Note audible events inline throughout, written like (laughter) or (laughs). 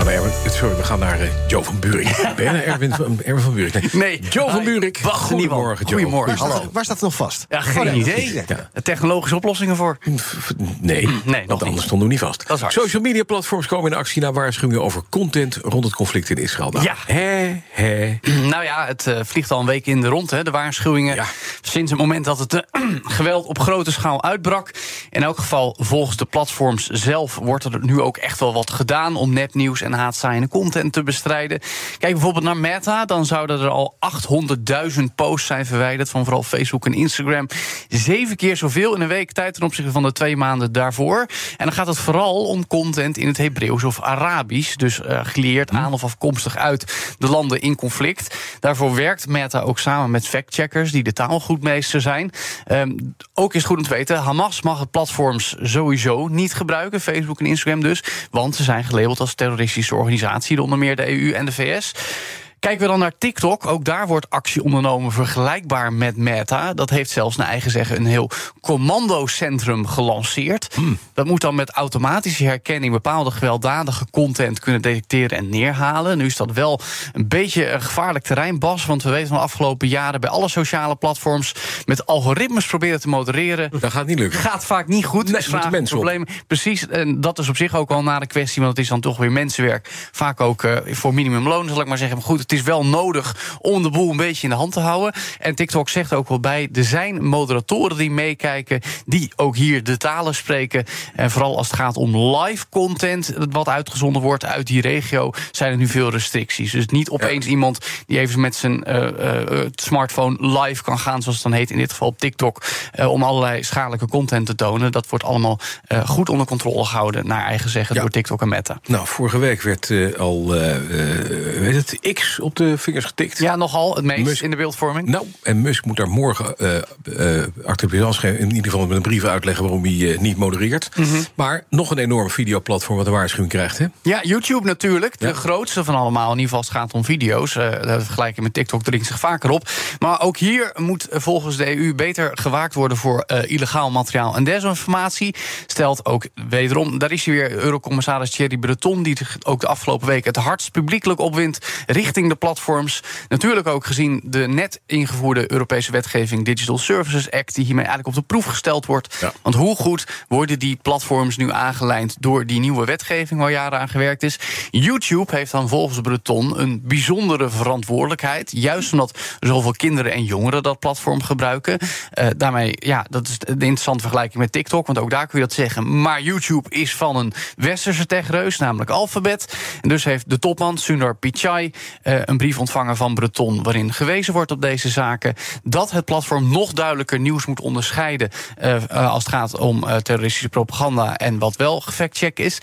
Sorry, we gaan naar uh, Joe van Buurik. (laughs) Ben naar Erwin van, Erwin van Buurik? Nee. Joe van Buurik. Wacht, Goedemorgen, Joe. Goedemorgen. Waar staat- Hallo. Waar staat het nog vast? Ja, geen idee. Ja. Technologische oplossingen voor. Nee, nog want niet. anders stonden we niet vast. Dat is waar. Social media platforms komen in actie naar waarschuwingen over content rond het conflict in Israël. Nou, Ja. Hè, hè. Nou ja, het eh, vliegt al een week in de rond, hè, de waarschuwingen. Ja. Sinds het moment dat het eh, (clears throat) geweld op grote schaal uitbrak. In elk geval, volgens de platforms zelf wordt er nu ook echt wel wat gedaan om nepnieuws en haatzaaiende content te bestrijden. Kijk bijvoorbeeld naar Meta, dan zouden er al 800.000 posts zijn verwijderd van vooral Facebook en Instagram. Zeven keer zoveel in een week tijd ten opzichte van de twee maanden daarvoor. En dan gaat het vooral om content in het Hebreeuws of Arabisch, dus eh geleerd aan of afkomstig uit de landen in conflict. Daarvoor werkt Meta ook samen met factcheckers die de taalgoedmeester zijn. Ehm, ook is goed om te weten, Hamas mag het platforms sowieso niet gebruiken, Facebook en Instagram dus, want ze zijn gelabeld als terroristische organisatie, door onder meer de EU en de VS. Kijken we dan naar TikTok, ook daar wordt actie ondernomen vergelijkbaar met Meta. Dat heeft zelfs naar eigen zeggen een heel commandocentrum gelanceerd. Dat moet dan met automatische herkenning bepaalde gewelddadige content kunnen detecteren en neerhalen. Nu is dat wel een beetje een gevaarlijk terrein, Bas, want we weten van de afgelopen jaren bij alle sociale platforms met algoritmes proberen te modereren. Dat gaat niet lukken. Gaat vaak niet goed. Nee, op. problemen. Precies, en dat is op zich ook al na de kwestie, want het is dan toch weer mensenwerk. Vaak ook eh, voor minimumloon, zal ik maar zeggen. Maar goed, het is wel nodig om de boel een beetje in de hand te houden. En TikTok zegt ook wel bij, er zijn moderatoren die meekijken, die ook hier de talen spreken. En vooral als het gaat om live content, wat uitgezonden wordt uit die regio, zijn er nu veel restricties. Dus niet opeens iemand die even met zijn eh, eh, eh, smartphone live kan gaan, zoals het dan heet in dit geval op TikTok, om allerlei schadelijke content te tonen. Dat wordt allemaal goed onder controle gehouden, naar eigen zeggen, Ja. door TikTok en Meta. Nou, vorige week werd al, weet het, X op de vingers getikt. Ja, nogal het meest Musk- in de beeldvorming. Nou, en Musk moet daar morgen achter de balans geven. In ieder geval met een brief uitleggen waarom hij eh, niet modereert. Mhm. Maar nog een enorm videoplatform wat een waarschuwing krijgt. Hè? Ja, YouTube natuurlijk. De Ja. grootste van allemaal. In ieder geval als het gaat om video's. De vergelijking met TikTok dringt zich vaker op. Maar ook hier moet volgens de EU beter gewaakt worden voor illegaal materiaal en desinformatie. Stelt ook wederom, daar is hij weer, Eurocommissaris Thierry Breton, die zich ook de afgelopen week het hardst publiekelijk opwindt richting de platforms. Natuurlijk ook gezien de net ingevoerde Europese wetgeving Digital Services Act, die hiermee eigenlijk op de proef gesteld wordt. Ja. Want hoe goed worden die platforms nu aangelijnd door die nieuwe wetgeving waar jaren aan gewerkt is? YouTube heeft dan volgens Breton een bijzondere verantwoordelijkheid. Juist omdat zoveel kinderen en jongeren dat platform gebruiken. Eh, daarmee, ja, dat is een interessante vergelijking met TikTok, want ook daar kun je dat zeggen. Maar YouTube is van een westerse techreus, namelijk Alphabet. En dus heeft de topman Sundar Pichai eh, een brief ontvangen van Breton. waarin gewezen wordt op deze zaken. dat het platform nog duidelijker nieuws moet onderscheiden. eh, eh, als het gaat om eh, terroristische propaganda en wat wel gefactcheck is.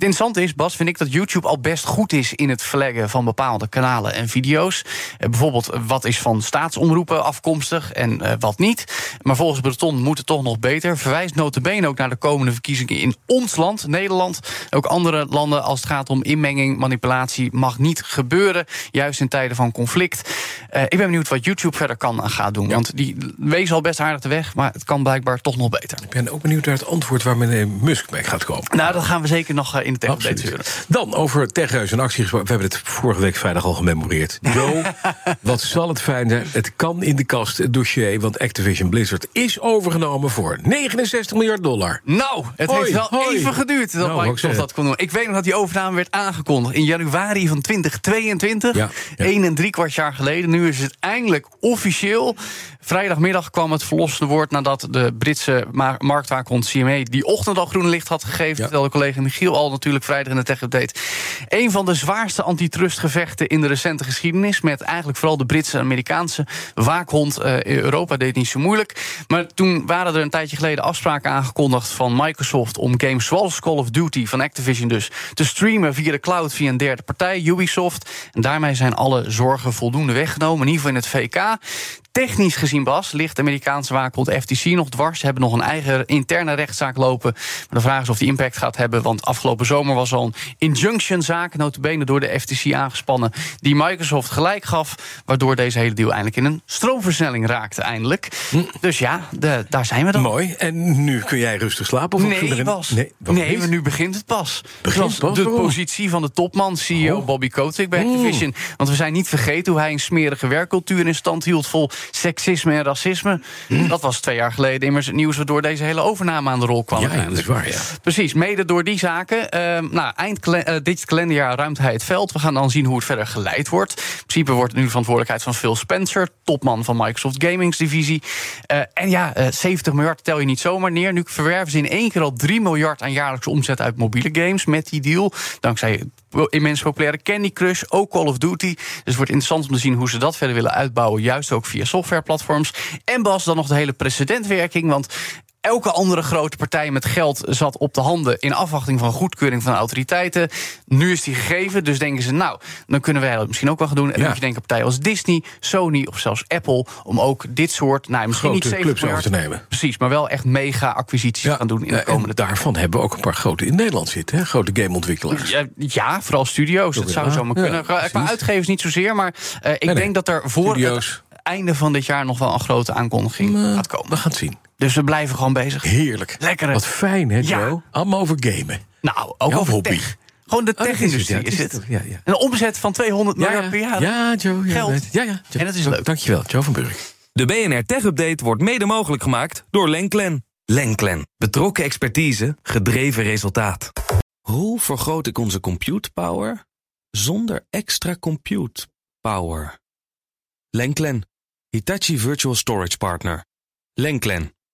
Het interessante is, Bas, vind ik dat YouTube al best goed is in het verleggen van bepaalde kanalen en video's. Eh, bijvoorbeeld, eh, wat is van staatsomroepen afkomstig en eh, wat niet. Maar volgens Breton moet het toch nog beter. Verwijst notabene ook naar de komende verkiezingen in ons land, Nederland. Ook andere landen als het gaat om inmenging, manipulatie, mag niet gebeuren. Juist in tijden van conflict. Ik ben benieuwd wat YouTube verder kan en gaat doen. Want die wezen al best aardig de weg, maar het kan blijkbaar toch nog beter. Ik ben ook benieuwd naar het antwoord waar meneer Musk mee gaat komen. Nou, dat gaan we zeker nog in de tech update Absoluut. horen. Dan over techreus en actie gesproken. We hebben het vorige week vrijdag al gememoreerd. Joe, (laughs) wat zal het fijn zijn? Het kan in de kast, het dossier. Want Activision Blizzard is overgenomen voor 69 miljard dollar. Nou, het Hoi, heeft wel hoi. even geduurd dat Nou, Microsoft dat kon doen. Ik weet nog dat die overname werd aangekondigd in januari van 2022. Ja, ja. Eén en drie kwart jaar geleden. Nu is het eindelijk officieel. Vrijdagmiddag kwam het verlossende woord nadat de Britse ma- marktwaakhond CME die ochtend al groen licht had gegeven. Ja. Terwijl de collega Michiel al natuurlijk vrijdag in de tech update. Een van de zwaarste antitrustgevechten in de recente geschiedenis. Met eigenlijk vooral de Britse en Amerikaanse waakhond. Eh, Europa deed niet zo moeilijk. Maar toen waren er een tijdje geleden afspraken aangekondigd van Microsoft om games zoals Call of Duty van Activision dus te streamen via de cloud via een derde partij, Ubisoft. En daarmee zijn alle zorgen voldoende weggenomen, in ieder geval in het VK. Technisch gezien, Bas, ligt de Amerikaanse waakhond FTC nog dwars. Ze hebben nog een eigen interne rechtszaak lopen. Maar de vraag is of die impact gaat hebben. Want afgelopen zomer was al een injunction zaak, notabene door de FTC aangespannen, die Microsoft gelijk gaf, waardoor deze hele deal eindelijk in een stroomversnelling raakte eindelijk. Dus ja, de, daar zijn we dan. Mooi. En nu kun jij rustig slapen? Of Nee, erin? Bas. Nee, maar nu begint het pas. Begint Zoals pas? de Waarom? positie van de topman, CEO Oh. Bobby Kotick bij Activision. Want we zijn niet vergeten hoe hij een smerige werkcultuur in stand hield... vol seksisme en racisme. Hm. Dat was twee jaar geleden immers het nieuws... waardoor deze hele overname aan de rol kwam. Ja, ja, dat is waar, ja. Precies, mede door die zaken. Ehm, nou, eind eh, dit kalenderjaar ruimt hij het veld. We gaan dan zien hoe het verder geleid wordt. In principe wordt nu de verantwoordelijkheid van Phil Spencer... topman van Microsoft Gamings divisie. Eh, en ja, eh, 70 miljard tel je niet zomaar neer. Nu verwerven ze in één keer al 3 miljard aan jaarlijkse omzet uit mobiele games... met die deal, dankzij immens populaire Candy Crush, ook Call of Duty. Dus het wordt interessant om te zien hoe ze dat verder willen uitbouwen... juist ook via softwareplatforms. En Bas, dan nog de hele precedentwerking, want... Elke andere grote partij met geld zat op de handen in afwachting van goedkeuring van de autoriteiten. Nu is die gegeven, dus denken ze, nou, dan kunnen wij dat misschien ook wel gaan doen. En dan Ja. moet je denken partijen als Disney, Sony of zelfs Apple, om ook dit soort, nou, misschien Grote niet 70 clubs over te nemen. Precies, maar wel echt mega acquisities gaan doen in de en komende tijd. daarvan hebben we ook een paar grote in Nederland zitten. Hè? Grote gameontwikkelaars. Ja, ja, vooral studio's. Dat zou zomaar kunnen. Qua- uitgevers niet zozeer, maar eh, ik nee. denk dat er voor Studio's. het einde van dit jaar nog wel een grote aankondiging Eh, gaat komen. We gaan het zien. Dus we blijven gewoon bezig. Heerlijk. Lekker, hè? Wat fijn, hè, Ja. Joe? Allemaal over gamen. Nou, ook Jouw over hobby. tech. Gewoon de Oh, tech-industrie het, ja, is het is het. het, ja, ja. Een omzet van 200 miljard per jaar. Ja, Joe. Ja, Geld. Ja, ja. Joe. En dat is leuk. Dankjewel, Joe van Burg. De BNR Tech Update wordt mede mogelijk gemaakt door Lenklen. Lenklen. Betrokken expertise, gedreven resultaat. Hoe vergroot ik onze compute power zonder extra compute power? Lenklen. Hitachi Virtual Storage Partner. Lenklen.